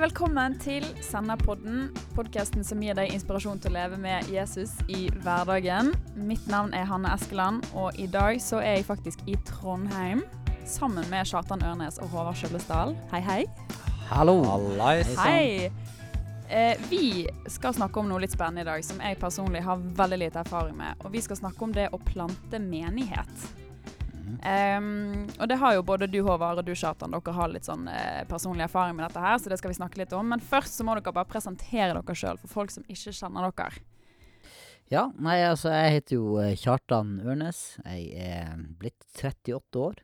Velkommen til Senderpodden, podkasten som gir deg inspirasjon til å leve med Jesus i hverdagen. Mitt navn er Hanne Eskeland, og i dag så er jeg faktisk i Trondheim sammen med Kjartan Ørnes og Håvard Skjøllesdal. Hei, hei. Hallo. Hallais. Hei. Eh, vi skal snakke om noe litt spennende i dag, som jeg personlig har veldig lite erfaring med. Og vi skal snakke om det å plante menighet. Um, og det har jo både du Håvard og du Kjartan. Dere har litt sånn eh, personlig erfaring med dette her, så det skal vi snakke litt om. Men først så må dere bare presentere dere sjøl for folk som ikke kjenner dere. Ja, nei, altså jeg heter jo eh, Kjartan Ørnes. Jeg er blitt 38 år.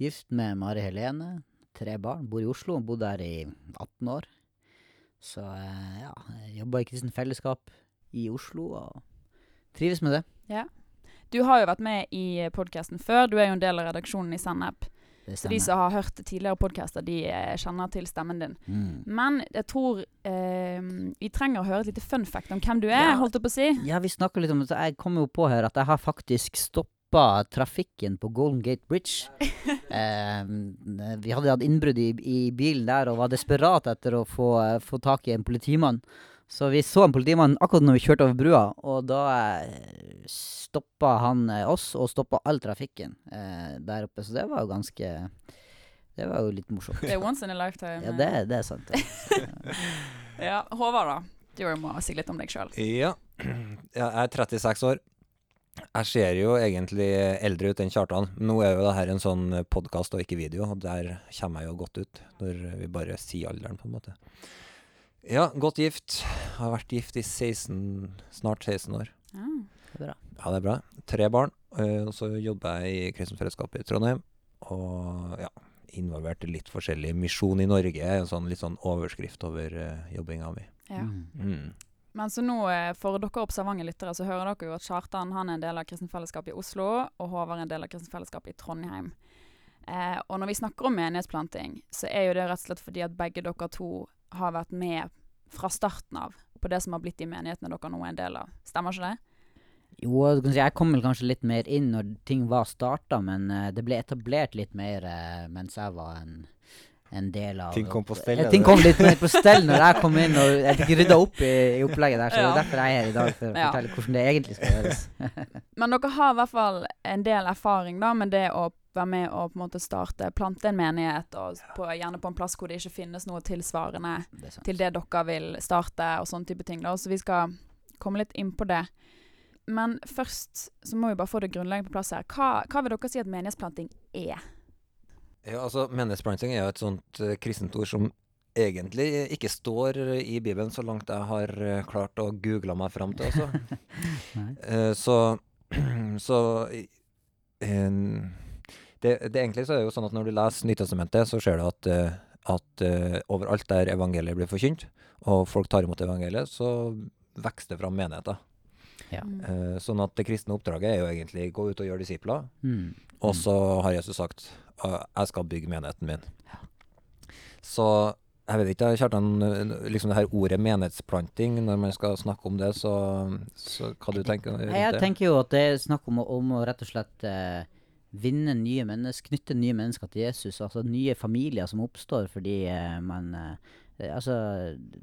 Gift med Mari Helene. Tre barn. Bor i Oslo. Bodd der i 18 år. Så eh, ja, jeg jobber i Kristent Fellesskap i Oslo og trives med det. Ja. Du har jo vært med i podkasten før. Du er jo en del av redaksjonen i Sennep. Så de som har hørt tidligere podkaster, de eh, kjenner til stemmen din. Mm. Men jeg tror eh, vi trenger å høre et lite fun fact om hvem du er, Ja. holdt jeg på å si. Ja, vi snakker litt om det. Jeg kom jo på her at jeg har faktisk stoppa trafikken på Golden Gate Bridge. eh, vi hadde hatt innbrudd i, i bilen der og var desperat etter å få, eh, få tak i en politimann. Så vi så en politimann akkurat når vi kjørte over brua, og da eh, stoppa han eh, oss og stoppa all trafikken eh, der oppe. Så det var jo ganske Det var jo litt morsomt. Det er once in a lifetime. Ja, det, det er sant. Ja, Håvard, da. Du må si litt om deg sjøl. Ja. Jeg er 36 år. Jeg ser jo egentlig eldre ut enn Kjartan. Nå er jo det her en sånn podkast og ikke video, og der kommer jeg jo godt ut. Når vi bare sier alderen, på en måte. Ja, godt gift. Har vært gift i 16, snart 16 år. Ja. Det er bra. Ja, det er bra. Tre barn. eh, Og så jobber jeg i Kristent Fellesskap i Trondheim. Og ja, involvert i litt forskjellig. Misjon i Norge en sånn litt sånn overskrift over uh, jobbinga mi. Ja. Mm. Mm. Men så nå, eh, for dere observante lyttere, så hører dere jo at Kjartan han er en del av Kristent Fellesskap i Oslo, og Håvard er en del av Kristent Fellesskap i Trondheim. Eh, og når vi snakker om menighetsplanting, så er jo det rett og slett fordi at begge dere to har vært med fra starten av på det som har blitt de menighetene dere nå er en del av. Stemmer ikke det? Jo, jeg kom vel kanskje litt mer inn når ting var starta, men eh, det ble etablert litt mer eh, mens jeg var en, en del av Ting kom på stell, Ja, ting kom litt mer på stell når jeg kom inn og jeg fikk rydda opp i, i opplegget der. Så det er derfor jeg er her i dag, for å Ja. fortelle hvordan det egentlig skal gjøres. Men dere har i hvert fall en del erfaring da med det å være med og på en måte starte, plante en menighet, og på, gjerne på en plass hvor det ikke finnes noe tilsvarende Det sant. til det dere vil starte, og sånne type ting. Da. Så vi skal komme litt inn på det. Men først så må vi bare få det grunnleggende på plass her. Hva, hva vil dere si at menighetsplanting er? Ja, altså Menighetsplanting er jo et sånt uh, kristent ord som egentlig ikke står i Bibelen, så langt jeg har uh, klart å google meg fram til. Altså. Eh, så så en- det, det egentlig så er det jo sånn at når du leser Nytestamentet, så ser du at, eh, at uh, overalt der evangeliet blir forkynt, og folk tar imot evangeliet, så vokser det fram menigheter. Ja. Eh, sånn at det kristne oppdraget er jo egentlig gå ut og gjøre disipler, Mm. og Mm. så har Jesus sagt uh, jeg skal bygge menigheten min. Så jeg vet ikke, Kjartan, liksom det her ordet menighetsplanting, når man skal snakke om det, så, så hva du tenker du? Jeg tenker jo at det er snakk om om å rett og slett eh, vinne nye mennesker, knytte nye mennesker til Jesus. Altså nye familier som oppstår fordi eh, man eh, Altså,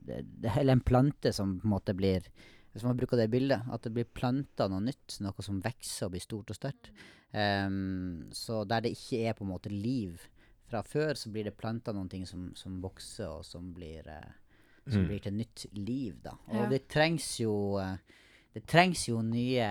er heller en plante som på en måte blir Hvis man bruker det bildet, at det blir planta noe nytt, noe som vokser og blir stort og sterkt. Um, så der det ikke er på en måte liv fra før, så blir det planta noen ting som, som vokser, og som blir eh, som Mm. blir til nytt liv, da. Og Ja. det trengs jo eh, Det trengs jo nye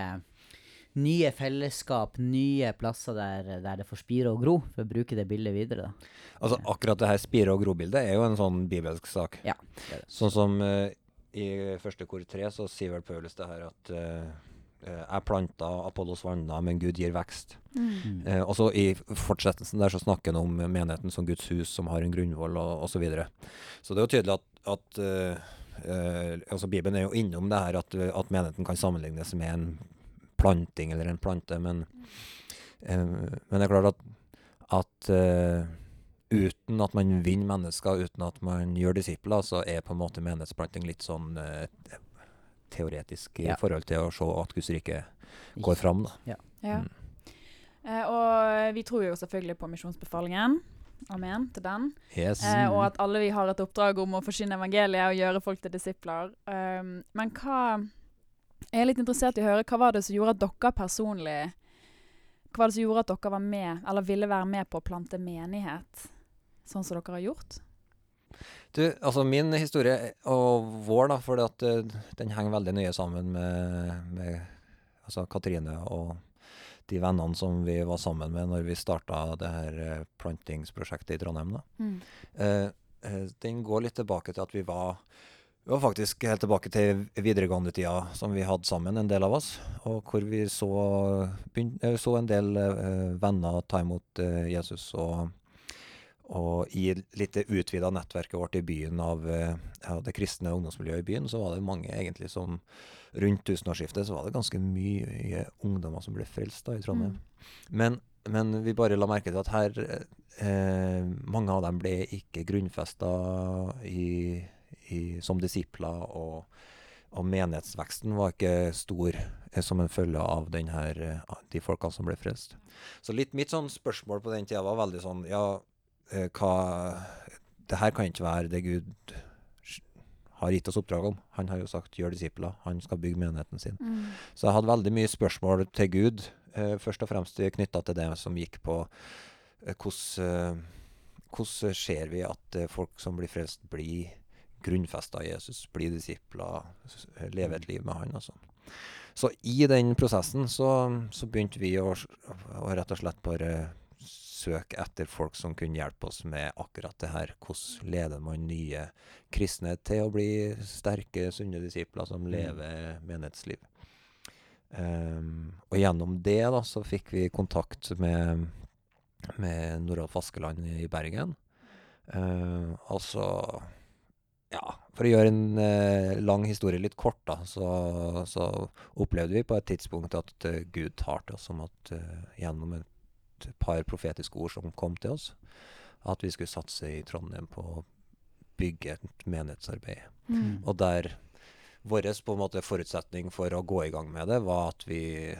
Nye fellesskap, nye plasser der, der det får spire og gro, for å bruke det bildet videre. da. Altså Akkurat det her spire- og gro-bildet er jo en sånn bibelsk sak. Ja, det det. Sånn som uh, i første kor tre så sier vel Paulus det her at eh, jeg planta, Apollos vanna, men Gud gir vekst. Mm. Eh, og så i fortsettelsen der så snakker han om menigheten som Guds hus, som har en grunnvoll, og osv. Så, videre. så det er jo tydelig at, at eh, eh, altså Bibelen er jo innom det her at, at menigheten kan sammenlignes med en planting eller en plante, men, eh, men det er klart at, at eh, uten at man vinner mennesker, uten at man gjør disipler, så er på en måte menighetsplanting litt sånn uh, teoretisk i Ja. forhold til å se at Guds rike går fram. da. Ja. Mm. Uh, og vi tror jo selvfølgelig på misjonsbefalingen. Amen til den. Yes. Uh, og at alle vi har et oppdrag om å forsyne evangeliet og gjøre folk til disipler. Um, men hva Jeg er litt interessert i å høre hva var det som gjorde at dere personlig Hva var det som gjorde at dere var med, eller ville være med på å plante menighet, sånn som dere har gjort? Du, altså min historie, og vår, da, for den henger veldig nøye sammen med, med altså Katrine og de vennene som vi var sammen med når vi starta det her eh, plantingsprosjektet i Trondheim. da. Mm. Eh, eh, den går litt tilbake til at vi var vi var faktisk helt tilbake til videregående-tida som vi hadde sammen, en del av oss. Og hvor vi så, begyn- så en del eh, venner ta imot eh, Jesus. Og, og i litt utvida nettverket vårt i byen av eh, ja, det kristne ungdomsmiljøet i byen, så var det mange egentlig som Rundt tusenårsskiftet så var det ganske mye ungdommer som ble frelst da i Trondheim. Men, men vi bare la merke til at her eh, Mange av dem ble ikke grunnfesta i, i, som disipler, og, og menighetsveksten var ikke stor eh, som en følge av denne, eh, de folkene som ble frelst. Så litt mitt sånn spørsmål på den tida var veldig sånn Ja, eh, hva Det her kan ikke være det Gud har gitt oss oppdrag om. Han har jo sagt 'gjør disipler'. Han skal bygge menigheten sin. Mm. Så jeg hadde veldig mye spørsmål til Gud, eh, først og fremst knytta til det som gikk på hvordan, eh, ser vi at folk som blir frelst, blir grunnfesta Jesus, bli disipler, eh, et liv med han og sånn. Så i den prosessen så, så begynte vi å, å rett og slett bare søke etter folk som kunne hjelpe oss med akkurat det her. Hvordan leder man nye kristne til å bli sterke, sunne disipler som lever menighetsliv? Um, og gjennom det da, så fikk vi kontakt med, med Noralf Askeland i Bergen. Uh, altså for å gjøre en eh, lang historie litt kort, da, så, så opplevde vi på et tidspunkt at uh, Gud tar til oss som at uh, gjennom et par profetiske ord som kom til oss, at vi skulle satse i Trondheim på å bygge et menighetsarbeid. Mm. Og der vår på en måte forutsetning for å gå i gang med det, var at vi,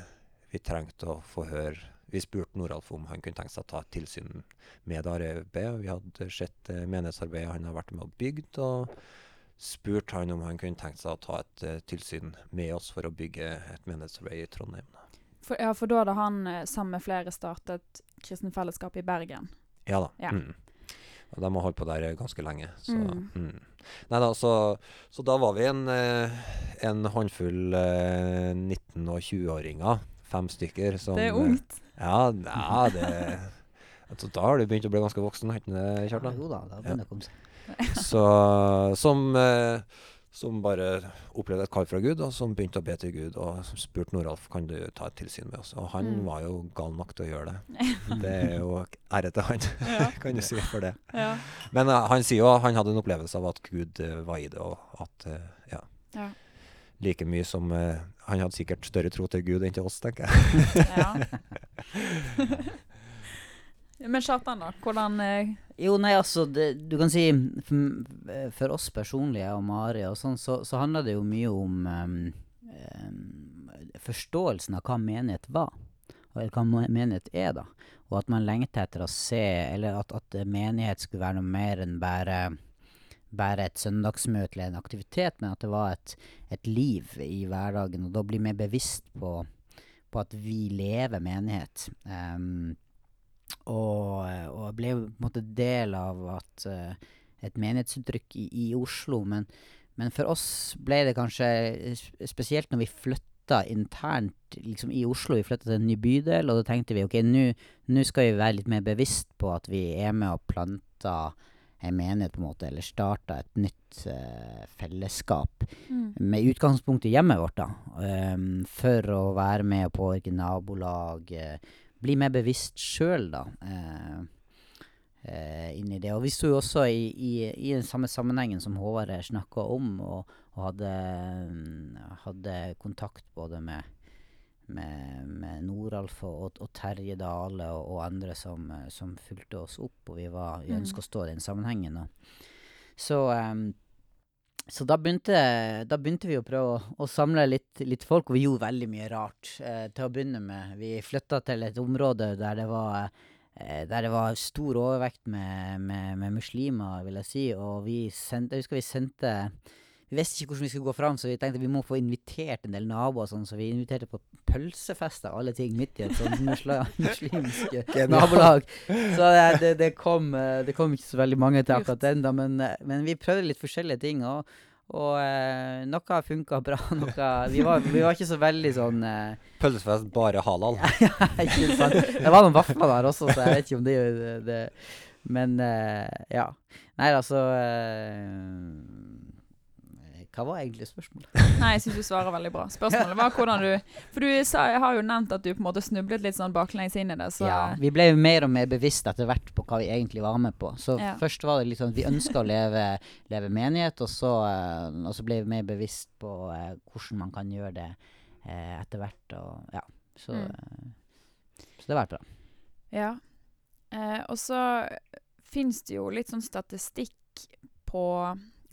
vi trengte å få høre Vi spurte Noralf om han kunne tenke seg å ta et tilsyn med det arbeidet. Vi hadde sett eh, menighetsarbeidet han har vært med og bygd, og spurte han om han kunne tenkt seg å ta et uh, tilsyn med oss for å bygge et menighetsarbeid i Trondheim. For, ja, for da hadde han eh, sammen med flere startet Kristen Fellesskap i Bergen. Ja da. Ja. Mm. Og de har holdt på der ganske lenge. Så, Mm. mm. Neida, så, så da var vi en, eh, en håndfull eh, 19- og 20-åringer. Fem stykker. Som, Det er eh, ungt. Ja, ja det altså, Da har du begynt å bli ganske voksen, har ikke det, Ja, jo da, da begynner det å komme seg. Så som, eh, som bare opplevde et kall fra Gud, og som begynte å be til Gud, og som spurte Noralf kan du ta et tilsyn med oss. Og han Mm. var jo gal nok til å gjøre det. Det er jo ære til han, Ja. kan du si for det. Ja. Men uh, han sier jo han hadde en opplevelse av at Gud uh, var i det, og at uh, ja. Ja. Like mye som Han hadde sikkert større tro til Gud enn til oss, tenker jeg. ja. Men Kjartan, da? Hvordan eh, Jo, nei, altså, det, du kan si for, for oss personlige og Mari, og sånn, så, så handler det jo mye om um, um, forståelsen av hva menighet var. Eller hva menighet er, da. Og at man lengter etter å se Eller at, at menighet skulle være noe mer enn bare bare et søndagsmøte eller en aktivitet, men at det var et, et liv i hverdagen. Og da bli mer bevisst på, på at vi lever menighet. Ehm, og, og jeg ble jo på en måte del av at eh, et menighetsuttrykk i, i Oslo. Men, men for oss ble det kanskje Spesielt når vi flytta internt liksom i Oslo. Vi flytta til en ny bydel, og da tenkte vi ok, nå skal vi være litt mer bevisst på at vi er med og planter en menighet, på en måte, eller starta et nytt uh, fellesskap mm. med utgangspunkt i hjemmet vårt, da. Um, for å være med og påvirke nabolag. eh, bli mer bevisst sjøl, da. eh, eh, inni det. Og vi sto jo også i, i, i den samme sammenhengen som Håvard snakka om, og, og hadde, mm, hadde kontakt både med med, med Noralf og, og, Terje Dale og, og andre som, eh, som fulgte oss opp, og vi, var, vi Mm. ønska å stå i den sammenhengen. Og. Så ehm, så da begynte, da begynte vi å prøve å, å samle litt, litt folk, og vi gjorde veldig mye rart eh, til å begynne med. Vi flytta til et område der det var eh, der det var stor overvekt med, med, med muslimer, vil jeg si. Og vi sendte, jeg husker vi sendte Vi visste ikke hvordan vi skulle gå fram, så vi tenkte vi må få invitert en del naboer, sånn, så vi inviterte på pølsefest av alle ting midt i et sånt muslimsk nabolag. Så det, det, kom, eh, det kom ikke så veldig mange til akkurat den, da, men, eh, men vi prøvde litt forskjellige ting. og og eh, noe funka bra, noe vi var, vi var, ikke så veldig sånn eh, Pølsefest bare halal? ja, ikke sant. Det var noen vafler der også, så jeg vet ikke om det det, det Men eh, ja. Nei, altså eh, hva var egentlig spørsmålet? Nei, jeg syns du svarer veldig bra. Spørsmålet var hvordan du For du sa, jeg har jo nevnt at du på en måte snublet litt sånn baklengs inn i det. Så. Ja, vi ble jo mer og mer bevisst etter hvert på hva vi egentlig var med på. Så ja. først var det litt sånn vi ønska å leve, leve, menighet, og så, uh, og så, ble vi mer bevisst på uh, hvordan man kan gjøre det uh, etter hvert. Og, ja. Så, mm. så, det har vært bra. Ja. og så fins det jo litt sånn statistikk på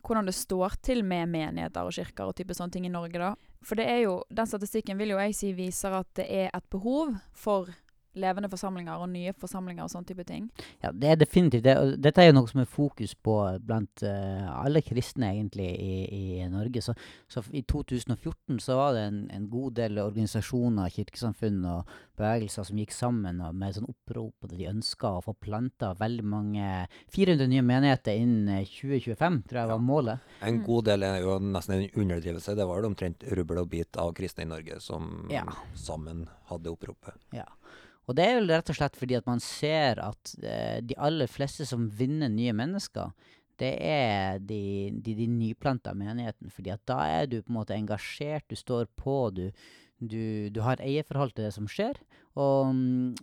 hvordan det står til med menigheter og kirker og type sånne ting i Norge, da. For det er jo, den statistikken vil jo jeg si viser at det er et behov for levende forsamlinger og nye forsamlinger og sånn type ting? Ja, det er definitivt det. Og dette er jo noe som er fokus på blant uh, alle kristne egentlig i, i Norge. Så, så, i 2014 så var det en, en, god del organisasjoner, kirkesamfunn og bevegelser som gikk sammen og med sånn opprop og de ønska å få planta veldig mange 400 nye menigheter innen 2025, tror jeg var målet. En god del er jo nesten en underdrivelse. Det var det omtrent rubbel og bit av kristne i Norge som ja. sammen hadde oppropet. Ja. Og det er jo rett og slett fordi at man ser at eh, de aller fleste som vinner nye mennesker, det er de, de, de nyplanta menigheten. fordi at da er du på en måte engasjert, du står på, du, du, du har eierforhold til det som skjer. Og,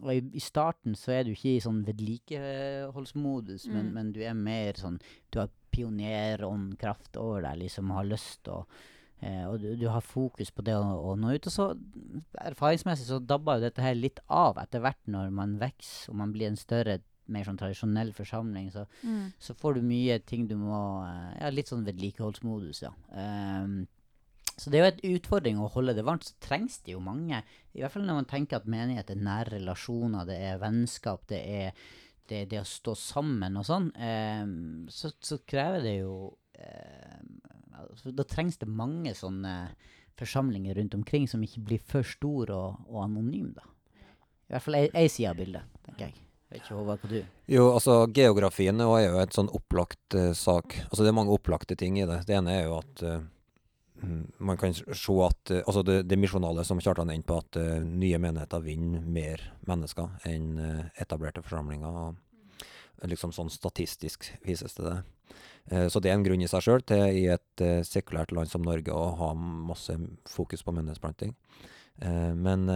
og i, i, starten så er du ikke i sånn vedlikeholdsmodus, mm. men, men, du er mer sånn Du har pioneråndkraft over deg, liksom, har lyst til å og du, du, har fokus på det å, å, nå ut. Og så erfaringsmessig så dabber jo dette her litt av etter hvert når man vokser og man blir en større, mer sånn tradisjonell forsamling. Så, mm. så får du mye ting du må eh, Ja, litt sånn vedlikeholdsmodus, ja. Um, så det er jo en utfordring å holde det varmt. Så trengs det jo mange. I hvert fall når man tenker at menighet er nære relasjoner, det er vennskap, det er det, det å stå sammen og sånn. Um, så, så, krever det jo um, altså, Da trengs det mange sånne forsamlinger rundt omkring som ikke blir for store og, og anonyme, da. I hvert fall ei side av bildet, tenker jeg. Vet ikke, Håvard, hva du Jo, altså geografien er jo et sånn opplagt uh, sak. Altså det er mange opplagte ting i det. Det ene er jo at uh, man kan se at uh, Altså det, det misjonale som Kjartan er inne på, at nye menigheter vinner mer mennesker enn etablerte forsamlinger. Og liksom sånn statistisk vises det det. Så det er en grunn i seg sjøl til i et uh, sekulært land som Norge å ha masse fokus på menneskeplanting. Uh, men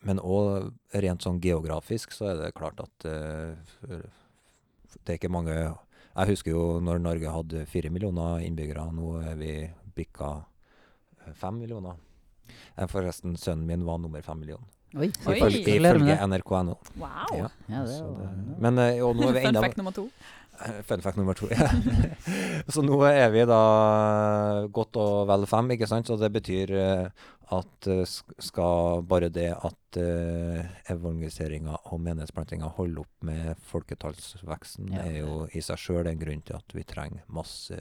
men òg rent sånn geografisk så er det klart at det er ikke mange Jeg husker jo når Norge hadde fire millioner innbyggere. Nå er vi bikka fem millioner. Forresten, sønnen min var nummer fem millioner. Oi, Ifølge, ifølge NRK.no. Wow. Ja. Ja, men og nå er vi enda Fun fact nummer to. Fun fact nummer to. Ja. så nå er vi da godt og vel fem, ikke sant? Så det betyr uh, at uh, skal bare det at evangeliseringa og menighetsplantinga holder opp med folketallsveksten, ja. er jo i seg sjøl en grunn til at vi trenger masse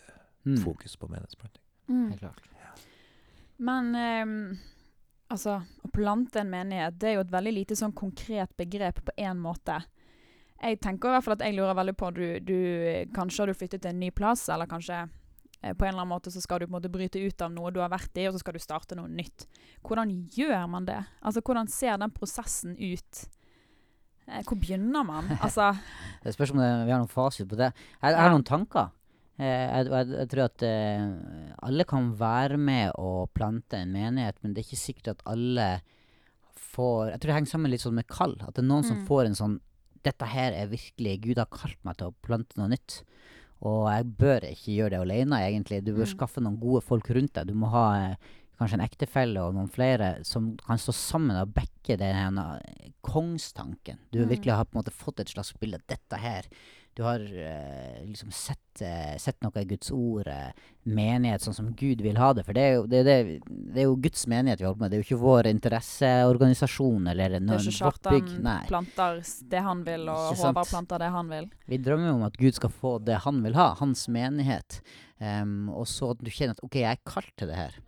mm. fokus på menighetsplanting. Mm. Helt klart. Ja. Men um, altså, å plante en menighet, det er jo et veldig lite sånn konkret begrep på én måte. Jeg tenker i hvert fall at jeg lurer veldig på du, du Kanskje har du flyttet til en ny plass, eller kanskje eh, på en eller annen måte så skal du på en måte bryte ut av noe du har vært i, og så skal du starte noe nytt. Hvordan gjør man det? Altså, Hvordan ser den prosessen ut? Eh, hvor begynner man? Altså Det spørs om vi har noen fasit på det. Jeg, jeg har noen tanker. Eh, jeg, jeg, jeg, tror at uh, alle kan være med å plante en menighet, men det er ikke sikkert at alle får Jeg tror det henger sammen litt sånn med kall. At det er noen mm. som får en sånn dette her er virkelig Gud har kalt meg til å plante noe nytt. Og jeg bør ikke gjøre det alene, egentlig. Du bør mm. skaffe noen gode folk rundt deg. Du må ha eh, kanskje en ektefelle og noen flere som kan stå sammen og backe den kongstanken. Du mm. virkelig har på en måte fått et slags bilde av dette her. Du har eh, liksom sett, eh, sett noe i Guds ord, eh, menighet sånn som Gud vil ha det. For det er, jo, det, det, det er jo Guds menighet vi holder på med. Det er jo ikke vår interesseorganisasjon eller noen Det er ikke. Kjartan planter det han vil, og Håvard planter det han vil. Vi drømmer om at Gud skal få det han vil ha, hans menighet. Um, og så at du kjenner at OK, jeg er kalt til det her.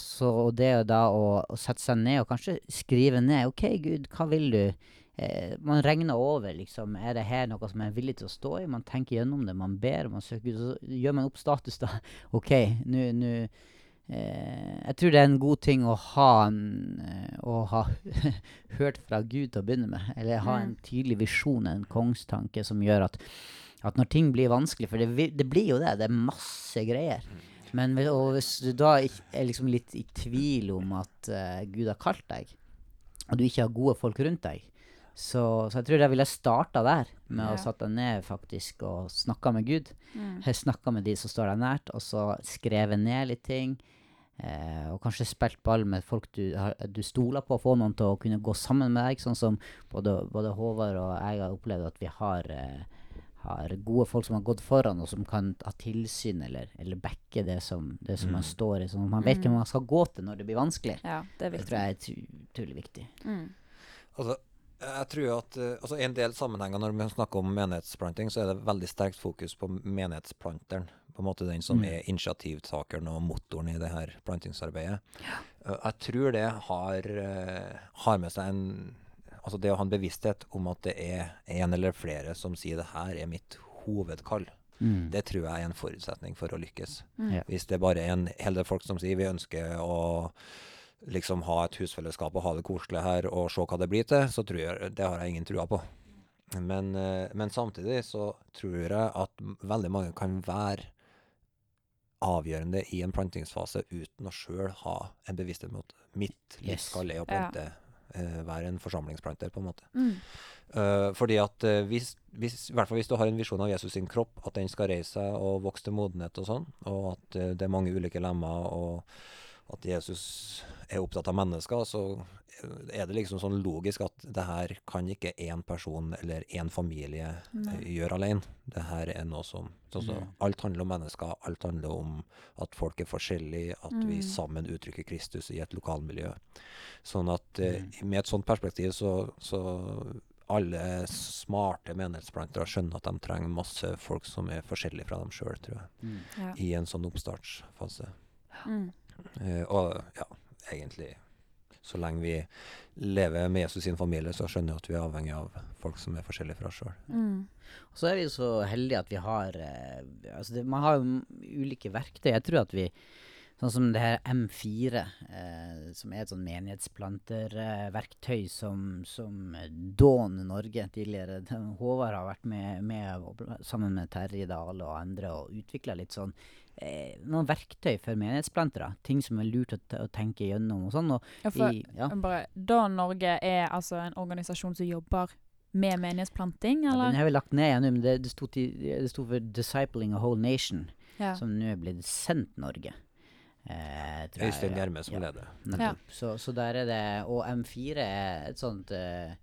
Så det er da å, å sette seg ned og kanskje skrive ned OK, Gud, hva vil du? Eh, man regner over, liksom. Er det her noe som jeg er villig til å stå i? Man tenker gjennom det, man ber, man søker Så gjør man opp status, da. OK, nå eh, Jeg tror det er en god ting å ha, en, eh, å ha hørt fra Gud til å begynne med. Eller ha en Mm. tydelig visjon, en kongstanke, som gjør at at når ting blir vanskelig, for det, det blir jo det, det er masse greier. Men hvis, og hvis du da er liksom litt i tvil om at uh, Gud har kalt deg, og du ikke har gode folk rundt deg, så, så jeg tror jeg ville starta der, med Ja. å satt deg ned faktisk og snakka med Gud. Mm. Snakka med de som står deg nært, og så skrevet ned litt ting. Eh, og kanskje spilt ball med folk du, du stoler på, få noen til å kunne gå sammen med deg. Sånn som både, både Håvard og jeg har opplevd at vi har, eh, har gode folk som har gått foran, og som kan ha tilsyn eller, eller backe det som, det som man står i. Sånn at man vet hvem man skal gå til når det blir vanskelig. Ja, det er Det tror jeg er utrolig viktig. Mm. Altså, jeg tror at eh, altså en del sammenhenger når vi snakker om menighetsplanting, så er det veldig sterkt fokus på menighetsplanteren. På en måte den som Mm. er initiativtakeren og motoren i det her plantingsarbeidet. Eh, jeg tror det har, eh, har med seg en Altså det å ha en bevissthet om at det er en eller flere som sier det her er mitt hovedkall. Mm. Det tror jeg er en forutsetning for å lykkes. Mm. Ja. Hvis det bare er en hel del folk som sier vi ønsker å liksom ha et husfellesskap og ha det koselig her og se hva det blir til, så tror jeg det har jeg ingen trua på. Men, eh, men samtidig så tror jeg at veldig mange kan være avgjørende i en plantingsfase uten å sjøl ha en bevissthet mot mitt Yes. livskall er å Ja. plante, eh, være en forsamlingsplanter, på en måte. Mm. Uh, fordi at uh, hvis, hvis, i hvert fall hvis du har en visjon av Jesus sin kropp, at den skal reise seg og vokse til modenhet og sånn, og at det er mange ulike lemmer, og at Jesus er opptatt av mennesker, så er det liksom sånn logisk at det her kan ikke én person eller én familie eh, Nei. gjøre alene. Det her er noe som så, Alt handler om mennesker, alt handler om at folk er forskjellige, at vi Mm. sammen uttrykker Kristus i et lokalmiljø. Sånn at eh, Mm. med et sånt perspektiv så, så alle smarte menighetsplantere skjønner at de trenger masse folk som er forskjellige fra dem sjøl, tror jeg, Mm. Ja. i en sånn oppstartsfase. Mm. Eh, og ja, egentlig så lenge vi lever med Jesus sin familie, så skjønner jeg at vi er avhengig av folk som er forskjellige fra oss sjøl. Mm. Så er vi så heldige at vi har eh, altså det, Man har jo ulike verktøy. Jeg tror at vi Sånn som det her M4, eh, som er et sånn menighetsplanterverktøy eh, som, som Dawn Norge tidligere den- Håvard har vært med, med sammen med Terje Dale og andre og utvikla litt sånn eh, noen verktøy for menighetsplantere. Ting som er lurt å, å tenke gjennom og sånn. Og Ja, for i, ja. bare, Dawn Norge er altså en organisasjon som jobber med menighetsplanting, Ja, den har vi lagt ned igjen men det, det sto til- det sto for 'Discipling a Whole Nation'. Ja. som nå er blitt sendt Norge. Eh, Øystein. Gjerme som Ja, leder. Så, så der er det Og M4 er et sånt eh,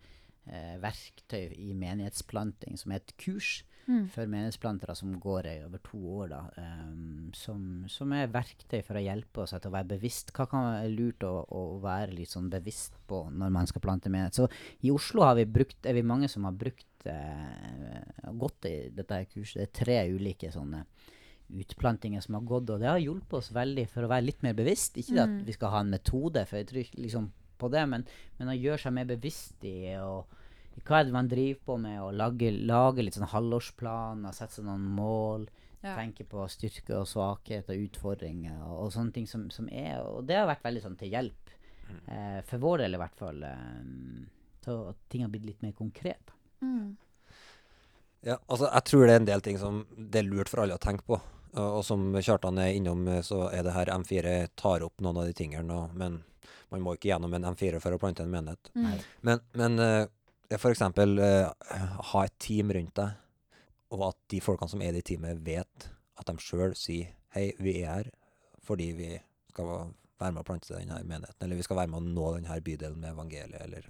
eh, verktøy i menighetsplanting som er et kurs Mm. for menighetsplantere som går i over to år, da. ehm, som, som er verktøy for å hjelpe oss til å være bevisst. Hva kan være lurt å, å være litt sånn bevisst på når man skal plante menighet? Så i Oslo har vi brukt, er vi mange som har brukt eh, gått i dette kurset. Det er tre ulike sånne utplantinger som har gått, og det har hjulpet oss veldig for å være litt mer bevisst. Ikke Mm. at vi skal ha en metode, for jeg tror ikke liksom på det, men, men å gjøre seg mer bevisst i og, i hva er det man driver på med, å lage, lage litt sånn halvårsplaner, sette seg noen mål, Ja. tenke på styrke og svakhet og utfordringer og, og sånne ting som, som er Og det har vært veldig sånn til hjelp, eh, for vår del i hvert fall, eh, til at ting har blitt litt mer konkret. Mm. Ja, altså jeg tror det er en del ting som det er lurt for alle å tenke på. Og, som Kjartan er innom, eh, så er det her M4 tar opp noen av de tingene. Men man må ikke gjennom en M4 for å plante en menighet. Mm. Men, men f.eks. for eksempel eh, ha et team rundt deg, og at de folkene som er i det teamet, vet at de sjøl sier hei, vi er her fordi vi skal være med å plante denne menigheten, eller vi skal være med å nå denne bydelen med evangeliet, eller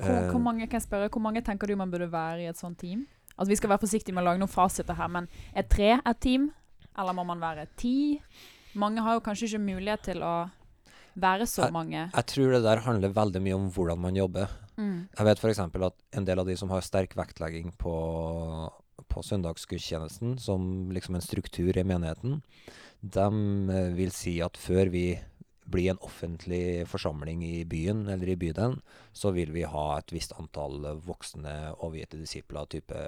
Hvor, eh, hvor mange kan jeg spørre, hvor mange tenker du man burde være i et sånt team? Altså Vi skal være forsiktige med å lage noen fasiter her, men er tre et team? Eller må man være ti? Mange har jo kanskje ikke mulighet til å være så mange. Jeg tror det der handler veldig mye om hvordan man jobber. Mm. Jeg vet f.eks. at en del av de som har sterk vektlegging på, på søndagsgudstjenesten, som liksom en struktur i menigheten, de vil si at før vi blir en offentlig forsamling i byen eller i bydelen, så vil vi ha et visst antall voksne overgitte disipler, type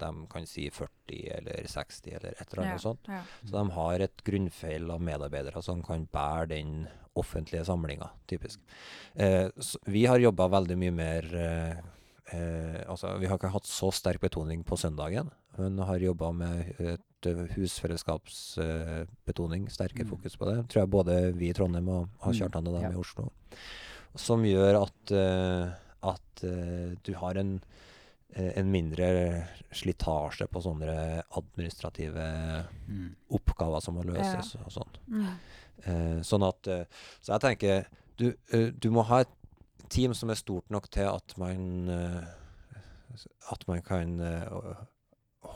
de kan si 40 eller 60 eller et eller annet sånt. Ja. Så de har et grunnfeil av medarbeidere som kan bære den offentlige samlinga, typisk. Eh, vi har jobba veldig mye mer eh, eh, Altså, vi har ikke hatt så sterk betoning på søndagen, men har jobba med et eh, husfellesskapsbetoning, sterkere Mm. fokus på det. Tror jeg både vi i Trondheim og har Mm, Kjartan og dem ja. i Oslo. Som gjør at, eh, at eh, du har en en mindre slitasje på sånne administrative Mm. oppgaver som må løses og sånn. Mm. Sånn at Så jeg tenker du, du må ha et team som er stort nok til at man At man kan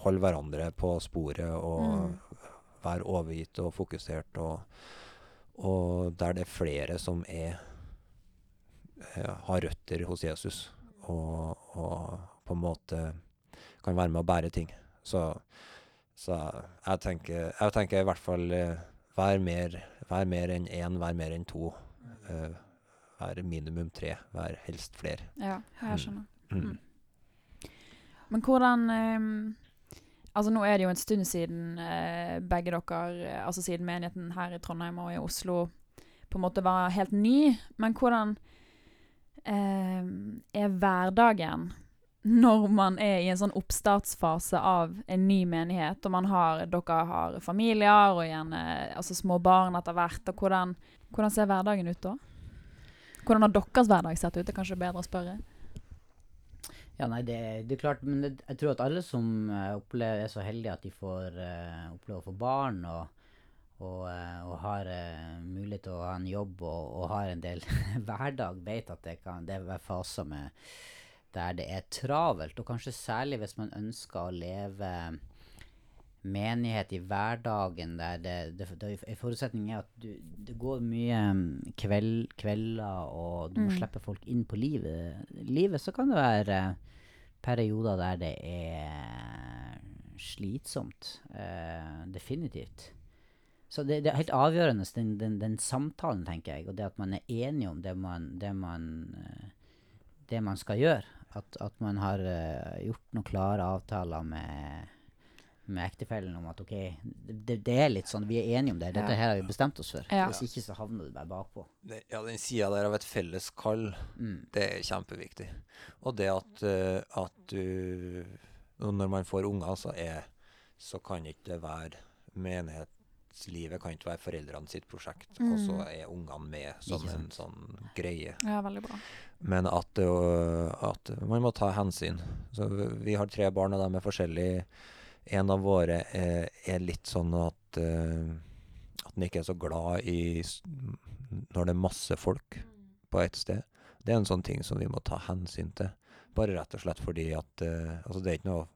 holde hverandre på sporet og Mm. være overgitt og fokusert, og, og der det er flere som er eh, har røtter hos Jesus, og, og på en måte kan være med å bære ting. Så, så jeg, tenker, jeg tenker i hvert fall eh, vær mer, vær mer enn én, vær mer enn to. Eh, vær minimum tre, vær helst flere. Ja, jeg skjønner. Mm. Mm. Men hvordan ehm, Altså Nå er det jo en stund siden eh, begge dere, eh, altså siden menigheten her i Trondheim og i Oslo, på en måte var helt ny. Men hvordan eh, er hverdagen når man er i en sånn oppstartsfase av en ny menighet, og man har, dere har familier og gjerne altså små barn etter hvert, og hvordan, hvordan ser hverdagen ut da? Hvordan har deres hverdag sett ut? Det er kanskje bedre å spørre. Ja, nei, det, det er klart, men det, jeg tror at alle som eh, opplever, er så heldige at de får uh, oppleve å få barn og, og, uh, og har uh, mulighet til å ha en jobb og, og har en del hverdag, vet at det kan det er faser med der det er travelt, og kanskje særlig hvis man ønsker å leve menighet i hverdagen der det, det, det En forutsetning er at du, det går mye mm, kveld, kvelder, og du må Mm. slippe folk inn på livet. livet, så kan det være perioder der det er slitsomt. Eh, definitivt. Så det, det er helt avgjørende, den, den, den samtalen, tenker jeg, og det at man er enig om det man, det man, eh, det man skal gjøre. At, at man har uh, gjort noen klare avtaler med, med ektefellen om at ok, det, det er litt sånn, vi er enige om det. Dette Ja. her har vi bestemt oss for. Ja. Hvis ikke så havner du bare bakpå. Det, ja, den sida der av et felles kall, Mm. det er kjempeviktig. Og det at, eh, at du Når man får unger, så, er, så kan ikke det være Menighetslivet kan ikke være foreldrene sitt prosjekt, og så Mm. er ungene med som en sånn greie. Ja, veldig bra. Men at, det å- at man må ta hensyn. Så vi- vi har tre barn, og de er forskjellige. En av våre er, er litt sånn at eh, At den ikke er så glad i når det er masse folk på et sted. Det er en sånn ting som vi må ta hensyn til. Bare rett og slett fordi at eh, Altså, det er ikke noe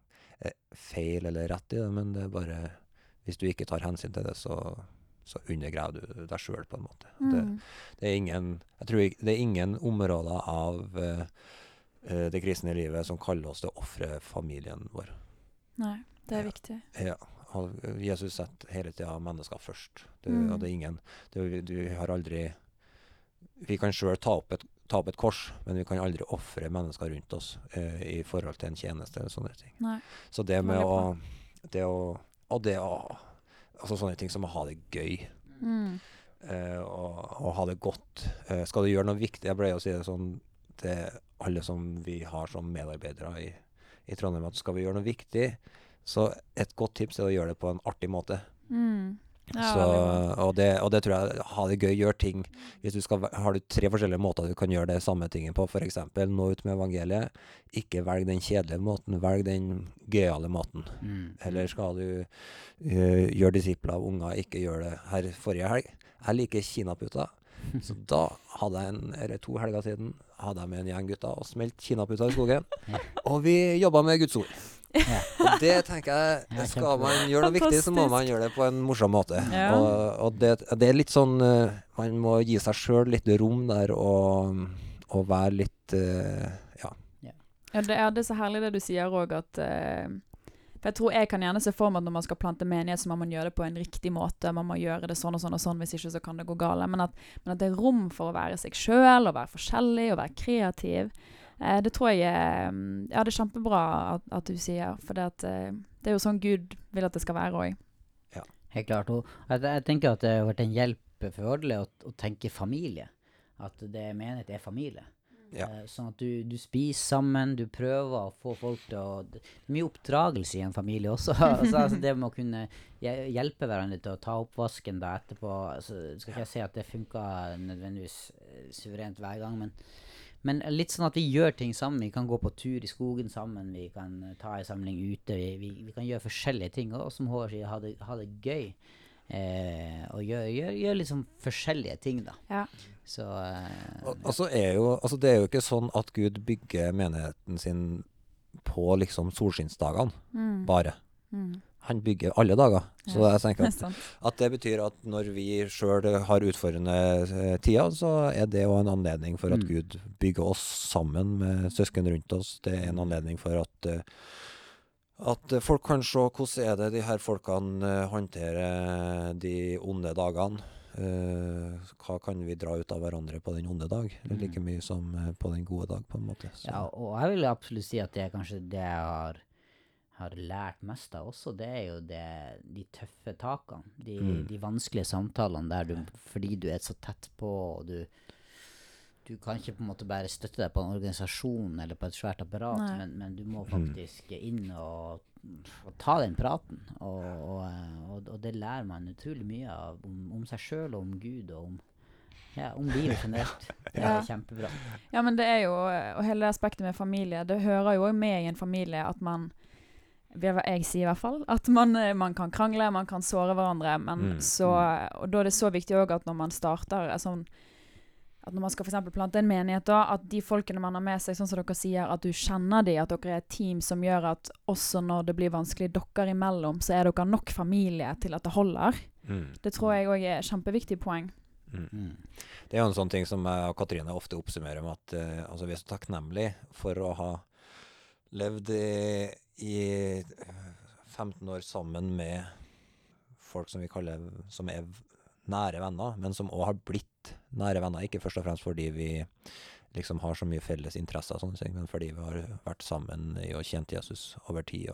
eh, feil eller rett i det, men det er bare Hvis du ikke tar hensyn til det, så, så undergraver du deg sjøl, på en måte. Det, Mm. det er ingen Jeg tror ikke, det er ingen områder av eh, eh, det kristne livet som kaller oss til å ofre familien vår. Nei, det er Ja. viktig. Ja, Jesus setter hele tida mennesker først. Det, Mm. det er ingen det, Du har aldri Vi kan sjøl ta, ta opp et kors, men vi kan aldri ofre mennesker rundt oss eh, i forhold til en tjeneste eller sånne ting. Nei. Så det med å Det å Og det å Altså sånne ting som å ha det gøy. Mm. eh, og, og ha det godt. Eh, skal du gjøre noe viktig Jeg pleier å si det sånn til alle som vi har som medarbeidere i, i Trondheim, at skal vi gjøre noe viktig, så et godt tips er å gjøre det på en artig måte. Mm. Ja, så, og, det, og det tror jeg Ha det gøy, gjør ting. Hvis du skal, har du tre forskjellige måter du kan gjøre det samme tingen på, f.eks. nå ut med evangeliet. Ikke velg den kjedelige måten, velg den gøyale måten. Mm. Eller skal du uh, gjøre disipler av unger, ikke gjøre det her forrige helg. Jeg liker kinaputter. Så da hadde jeg en, eller to helger siden hadde jeg med en gjeng gutter og smelt kinaputter i skogen. Og vi jobba med Guds ord. Ja. Og det tenker jeg Skal man gjøre noe viktig, så må man gjøre det på en morsom måte. Ja. Og, og det, det er litt sånn eh, Man må gi seg sjøl litt rom der og, og være litt eh, Ja. Ja, det er, det er så herlig det du sier òg, at eh, For jeg tror jeg kan gjerne se for meg at når man skal plante menighet, så må man gjøre det på en riktig måte. Man må gjøre det sånn og sånn og sånn, hvis ikke så kan det gå galt. Men men at det er rom for å være seg sjøl, og være forskjellig, og være kreativ. Eh, det tror jeg er mm, Ja, det er kjempebra at, at du sier, for det, at, eh, det er jo sånn Gud vil at det skal være òg. Helt klart. Og jeg, jeg tenker at det har vært en hjelp for alle å, å tenke familie. At det menighet er familie. Ja. Eh, sånn at du, du spiser sammen, du prøver å få folk til å Det er mye oppdragelse i en familie også. altså, altså det med å kunne hjelpe hverandre til å ta oppvasken da etterpå altså, Skal ikke jeg si at det funka nødvendigvis eh, suverent hver gang, men men litt sånn at vi gjør ting sammen. Vi kan gå på tur i skogen sammen, vi kan eh, ta en samling ute. Vi, vi, vi kan gjøre forskjellige ting. Og som Håvard sier, ha det, ha det gøy. Eh, og gjøre gjør, gjør liksom forskjellige ting, da. Ja. Så eh, Og, og er jo Altså, det er jo ikke sånn at Gud bygger menigheten sin på liksom solskinnsdagene, Mm. bare. Mm. Han bygger alle dager. Så jeg tenker er at, at det betyr at når vi sjøl har utfordrende eh, tider, så er det òg en anledning for at Mm. Gud bygger oss sammen med søsken rundt oss. Det er en anledning for at eh, at folk kan se hvordan er det de her folkene eh, håndterer de onde dagene. Hva kan vi dra ut av hverandre på den onde dag? Like mye som på den gode dag, på en måte. Så. Ja, og jeg vil absolutt si at det er kanskje det jeg har, har lært mest av også, det er jo det, de tøffe takene. De, Mm. de vanskelige samtalene der du Fordi du er så tett på, og du du kan ikke på en måte bare støtte deg på en organisasjon eller på et svært apparat, men, men du må Mm. faktisk inn og, og ta den praten. Og, og, og, og det lærer man utrolig mye av om, om seg sjøl og om Gud og om, ja, om livet generelt. Det er Ja. kjempebra. Ja, men det er jo Og hele det aspektet med familie, det hører jo også med i en familie at man det er hva jeg sier i hvert fall. At man, eh, man kan krangle, man kan såre hverandre. Men Mm, så, og da er det så viktig òg at når man starter sånn at når man skal for eksempel plante en menighet, da, at de folkene man har med seg, sånn som dere sier, at du kjenner de, at dere er et team som gjør at også når det blir vanskelig dere imellom, så er dere nok familie til at det holder. Mm. Det tror jeg òg er et kjempeviktig poeng. Mm. Mm. Det er jo en sånn ting som jeg og Katrine ofte oppsummerer med at uh, altså vi er så takknemlige for å ha levd i, i eh, 15 år sammen med folk som vi kaller som er nære venner, men som òg har blitt nære venner. Ikke først og fremst fordi vi liksom har så mye felles interesser, ting, men fordi vi har vært sammen i og kjent Jesus over tid.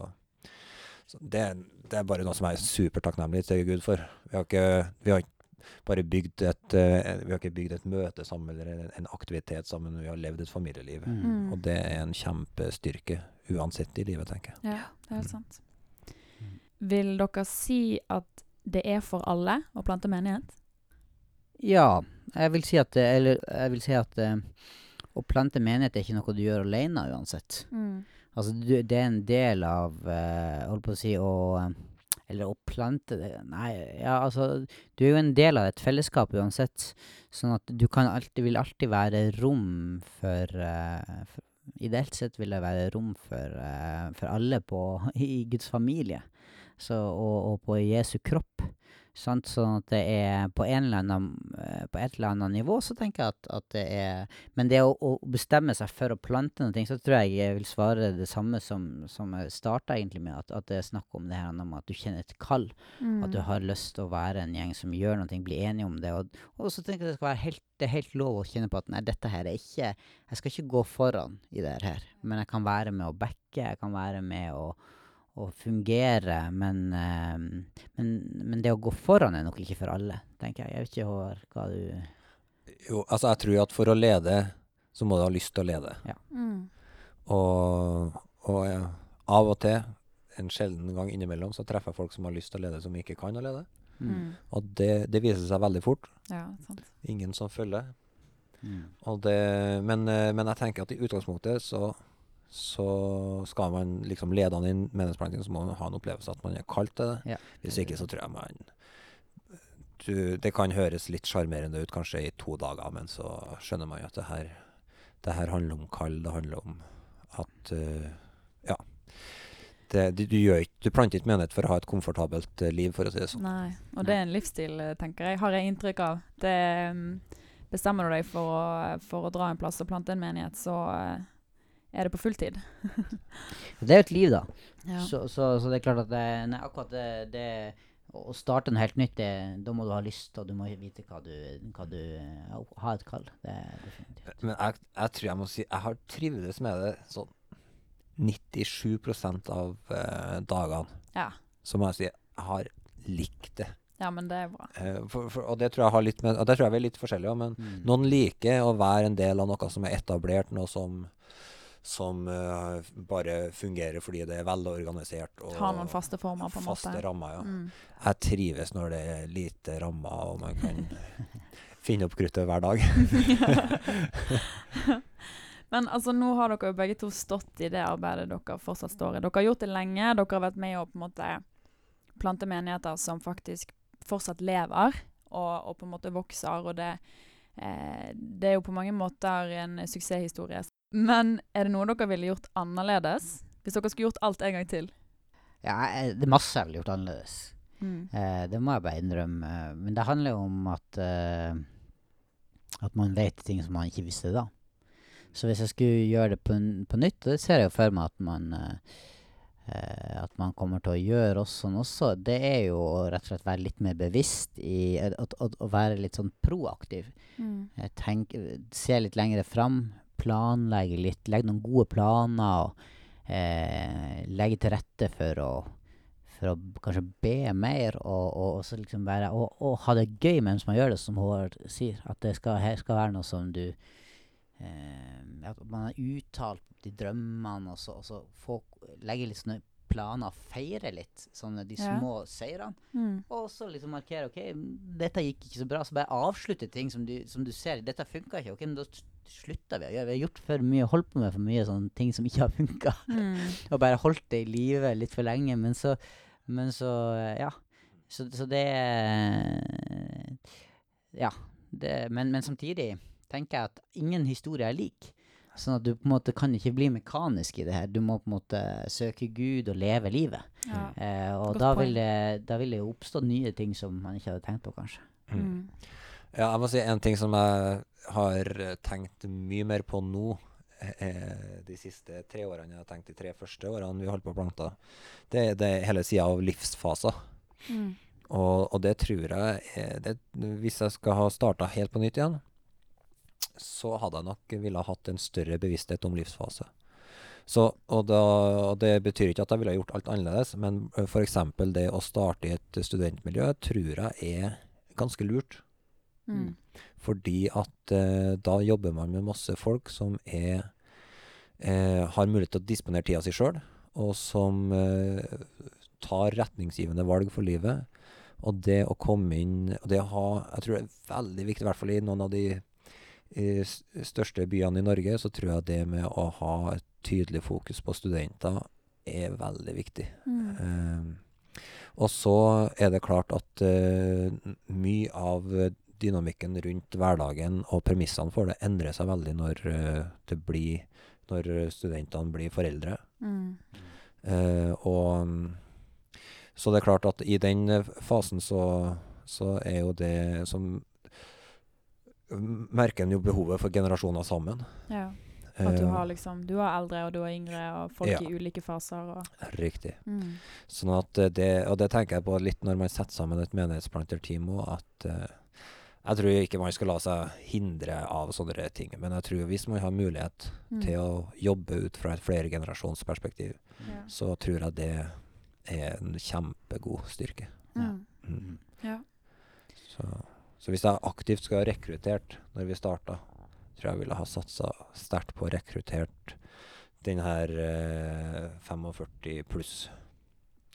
Det, det er bare noe som jeg er supertakknemlig til Gud for. Vi har ikke, vi har ikke bare bygd et, eh, vi har ikke bygd et møte sammen eller en- en aktivitet sammen, vi har levd et familieliv. Mm. Mm. Og det er en kjempestyrke uansett i livet, tenker jeg. Ja, det er helt sant. Mm. Vil dere si at det er for alle å plante menighet? Ja, jeg vil si at, eller, jeg vil si at uh, å plante menighet er ikke noe du gjør alene uansett. Altså, du, det er en del av uh, holdt på å si å Eller å plante det Nei, ja, altså Du er jo en del av et fellesskap uansett. Sånn at du kan alltid vil alltid være rom for, uh, for Ideelt sett vil det være rom for, uh, for alle på, i Guds familie. Så, og, og på Jesu kropp. Sant? Sånn at det er på, en eller annen, eh, på et eller annet nivå, så tenker jeg at, at det er Men det å, å bestemme seg for å plante noe, så tror jeg jeg vil svare det samme som, som jeg starta egentlig med, at, at det er snakk om det her om at du kjenner et kall. Mm. At du har lyst til å være en gjeng som gjør noe, bli enige om det. Og, og så tenker jeg det skal være helt, det er helt lov å kjenne på at nei, dette her er ikke Jeg skal ikke gå foran i det her, men jeg kan være med å backe, jeg kan være med å å fungere, men, eh, men, men det å gå foran er nok ikke for alle, tenker jeg. Jeg vet ikke, Håvard, hva du Jo, altså jeg tror at for å lede, så må du ha lyst til å lede. Mm. Og, og ja, av og til, en sjelden gang innimellom, så treffer jeg folk som har lyst til å lede, som ikke kan å lede. Mm. Og det, det viser seg veldig fort. Ja, sant. Ingen som følger. Mm. Og det, men, eh, men jeg tenker at i utgangspunktet så, så skal man liksom lede an i meningsplanting, så må man ha en opplevelse at man er kalt til det. Ja. Hvis ikke så tror jeg man du, Det kan høres litt sjarmerende ut kanskje i to dager, men så skjønner man jo at det her, det her handler om kall. Det handler om at uh, Ja. det, du, du, gjør ikke, du planter ikke menighet for å ha et komfortabelt eh, liv, for å si det sånn. Nei, og det er en livsstil, eh, tenker jeg, har jeg inntrykk av. Det mm, Bestemmer du deg for å, for å dra en plass og plante en menighet, så eh, er det på fulltid. Det er jo et liv, da. Ja. Så, så, så det er klart at det, nei, akkurat det, det Å starte noe helt nytt, det, da må du ha lyst, og du må vite hva du, hva du ja, Ha et kall. Det er definitivt. Men jeg, jeg tror jeg må si jeg har trivdes med det sånn 97% av eh, dagene. Ja. Så må jeg si jeg har likt det. ja, men det er bra. Eh, for, for, og det tror jeg har litt med Og det tror jeg vi er litt forskjellige, men Mm. noen liker å være en del av noe som er etablert, noe som som uh, bare fungerer fordi det er velorganisert. og Ha noen faste former, på en faste måte. rammer, ja. Mm. Jeg trives når det er lite rammer, og man kan finne opp kruttet hver dag. Men altså, nå har dere jo begge to stått i det arbeidet dere fortsatt står i. Dere har gjort det lenge. Dere har vært med å på en måte plante menigheter som faktisk fortsatt lever, og, og på en måte vokser. Og det, eh, det er jo på mange måter en suksesshistorie. Men er det noe dere ville gjort annerledes? Hvis dere skulle gjort alt en gang til? Ja, det er masse jeg ville gjort annerledes. Mm. Eh, det må jeg bare innrømme. Eh, Men det handler jo om at eh, At man vet ting som man ikke visste da. Så hvis jeg skulle gjøre det på, på nytt, og det ser jeg jo for meg at man eh, eh, At man kommer til å gjøre også sånn også, det er jo å rett og slett være litt mer bevisst i eh, Å, være litt sånn proaktiv. Mm. Eh, Tenk, se litt lengre fram. Planlegge litt. Legge noen gode planer. og eh, Legge til rette for å, for å kanskje be mer, og, og, og så liksom være og, og ha det gøy mens man gjør det, som Håvard sier. At det skal, skal være noe som du eh, At man har uttalt de drømmene, og så, og så få, legge litt sånne planer, feire litt sånne de Ja. små seirene. Mm. Og så liksom markere ok, dette gikk ikke så bra. Så bare avslutte ting som du, som du ser. Dette funka ikke. ok, men Da s- slutter vi å gjøre. Vi har gjort for mye, holdt på med for mye sånne ting som ikke har funka. Mm. Og bare holdt det i live litt for lenge. Men så, men så ja. Så, så det Ja. Det, men, men samtidig tenker jeg at ingen historie er lik. Sånn at du på en måte kan ikke bli mekanisk i det her. Du må på en måte søke Gud og leve livet. Ja. Eh, og da vil, det, da vil det jo oppstå nye ting som man ikke hadde tenkt på, kanskje. Mm. Ja, jeg må si en ting som jeg har eh, tenkt mye mer på nå eh, de siste tre årene. Jeg har tenkt de tre første årene vi holdt på å plante. Det er det hele sida av livsfaser. Mm. Og, og det tror jeg det, Hvis jeg skal ha starta helt på nytt igjen, så hadde jeg nok ville ha hatt en større bevissthet om livsfase. Så, og, da, og det betyr ikke at jeg ville gjort alt annerledes, men f.eks. det å starte i et studentmiljø tror jeg er ganske lurt. Mm. Fordi at eh, da jobber man med masse folk som er eh, har mulighet til å disponere tida si sjøl, og som eh, tar retningsgivende valg for livet. Og det å komme inn og det å ha Jeg tror det er veldig viktig, i hvert fall i noen av de største byene i Norge, så tror jeg det med å ha et tydelig fokus på studenter er veldig viktig. Mm. Eh, og så er det klart at eh, mye av dynamikken rundt hverdagen og premissene for det endrer seg veldig når eh, det blir når studentene blir foreldre. Mm. Uh, og Så det er klart at i den eh, fasen så, så er jo det som Merker en jo behovet for generasjoner sammen. Ja. At du har liksom Du har eldre, og du har yngre, og folk Ja. i ulike faser. Riktig. mm. Sånn at det, og det tenker jeg på litt når man setter sammen et menighetsplanterteam òg, at jeg tror ikke man skal la seg hindre av sånne ting. Men jeg tror hvis man har mulighet Mm. til å jobbe ut fra et flergenerasjonsperspektiv, Ja. så tror jeg det er en kjempegod styrke. Ja. Mm. Ja. Så, så hvis jeg aktivt skulle ha rekruttert når vi starta, tror jeg ville ha satsa sterkt på å rekruttert den her eh, 45 pluss.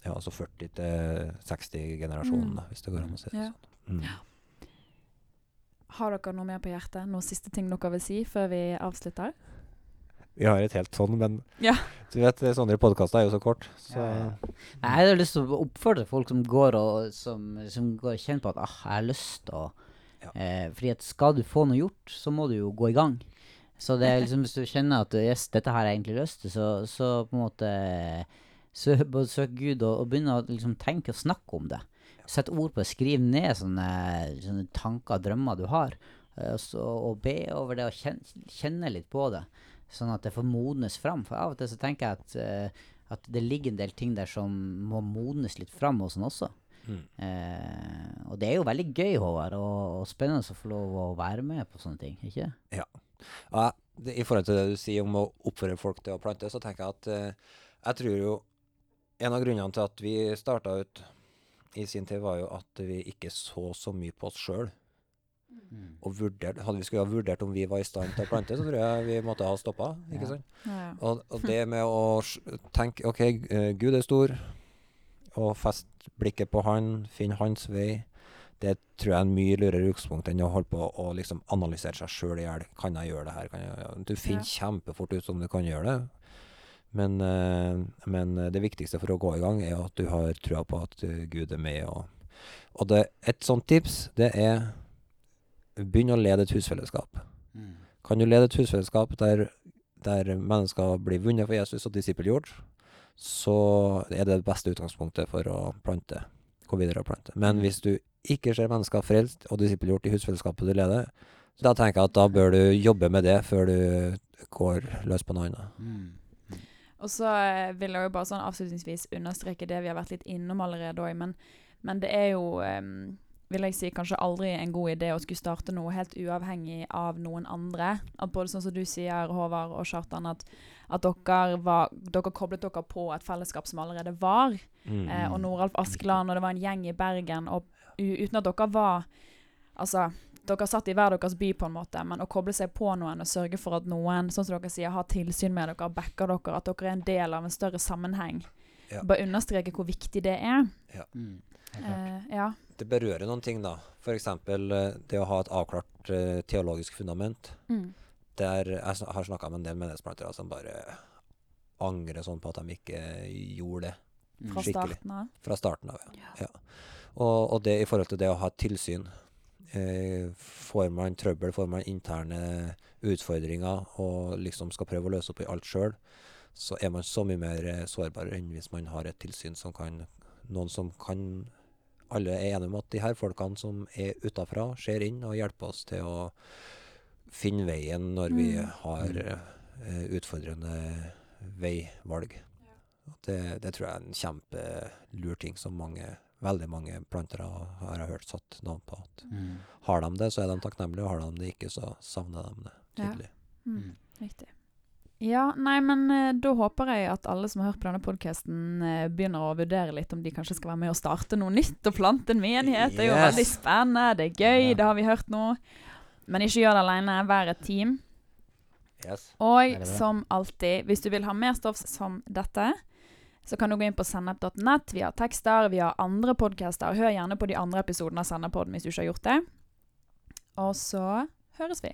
Ja, altså 40 til 60 generasjonen, Mm. hvis det går an å si det Ja. sånn. Mm. Har dere noe mer på hjertet? Noen siste ting dere vil si før vi avslutter? Vi har et helt sånn, men Ja. du vet, sånne podkaster er jo så kort, så Ja, ja. Jeg har lyst til å oppfordre folk som går og som, som går og kjenner på at ah, jeg har lyst til å Ja. eh, Fordi at skal du få noe gjort, så må du jo gå i gang. Så det er liksom hvis du kjenner at yes, dette har jeg egentlig lyst til, så, så på en måte søk Gud og, og begynne å liksom tenke og snakke om det. Sett ord på det. Skriv ned sånne, sånne tanker og drømmer du har. eh, og så, og be over det og kjenne, kjenne litt på det. Sånn at det får modnes fram. For av og til så tenker jeg at, eh, at det ligger en del ting der som må modnes litt fram hos en også. Mm. Eh, og det er jo veldig gøy, Håvard, og, og spennende å få lov å være med på sånne ting. ikke? Ja, det, I forhold til det du sier om å oppføre folk til å plante, så tenker jeg at eh, jeg tror jo En av grunnene til at vi starta ut i sin tid, var jo at vi ikke så så mye på oss sjøl. Mm. Og vurdert, hadde vi skulle ha vurdert om vi var i stand til å plante, så tror jeg vi måtte ha stoppa. Ikke Ja. sant? Ja, ja. Og, og det med å tenke OK, eh, Gud er stor, og fest blikket på Han, finne Hans vei, det tror jeg er en mye lurere utgangspunkt enn å holde på å liksom analysere seg sjøl i hjel. Kan jeg gjøre det her? Kan jeg, du finner kjempefort ut om du kan gjøre det. Men, eh, men det viktigste for å gå i gang, er at du har trua på at eh, Gud er med. Og, og det, et sånt tips, det er begynn å lede et husfellesskap. Mm. Kan du lede et husfellesskap der, der mennesker blir vunnet for Jesus og disippelgjort, så er det det beste utgangspunktet for å plante. Gå videre og plante. Men hvis du ikke ser mennesker frelst og disippelgjort i husfellesskapet du leder, da tenker jeg at da bør du jobbe med det før du går løs på noe annet. Mm. Og så eh, vil jeg jo bare sånn avslutningsvis understreke det vi har vært litt innom allerede òg, men, men det er jo um, vil jeg si kanskje aldri en god idé å skulle starte noe helt uavhengig av noen andre. At både sånn som du sier, Håvard og Kjartan, at, at dere, var, dere koblet dere på et fellesskap som allerede var. Mm. Eh, og Noralf Askeland, og det var en gjeng i Bergen. Og uten at dere var Altså, dere satt i hver deres by, på en måte, men å koble seg på noen og sørge for at noen sånn som dere sier, har tilsyn med dere, backer dere, at dere er en del av en større sammenheng. Ja. Bare understreke hvor viktig det er. Mm. Eh, ja. Det berører noen ting, da. F.eks. det å ha et avklart uh, teologisk fundament. Mm. Der jeg sn- har snakka med en del menneskeplantere som bare angrer sånn på at de ikke gjorde det Mm. Fra starten av. fra starten av. Ja. Ja. Og, og det i forhold til det å ha et tilsyn. Eh, får man trøbbel, får man interne utfordringer og liksom skal prøve å løse opp i alt sjøl, så er man så mye mer eh, sårbar enn hvis man har et tilsyn som kan Noen som kan Alle er enige om at de her folkene som er utafra, ser inn og hjelper oss til å finne veien når vi Mm. har eh, utfordrende veivalg. Det, det tror jeg er en kjempelur ting som mange, veldig mange plantere har jeg hørt satt navn på. At Mm. har de det, så er de takknemlige, og har de det ikke, så savner de det Ja. tydelig. Mm. Mm. Riktig. Ja, nei, men eh, da håper jeg at alle som har hørt på denne podkasten, eh, begynner å vurdere litt om de kanskje skal være med og starte noe nytt og plante en menighet. Det er jo veldig spennende, det er gøy, Ja. det har vi hørt nå. Men ikke gjør det alene, vær et team. Yes. Og som alltid, hvis du vil ha mer stoff som dette, så kan du gå inn på sennep.nett. Vi har tekster, vi har andre podcaster. Hør gjerne på de andre episodene av Sennepodden hvis du ikke har gjort det. Og så høres vi.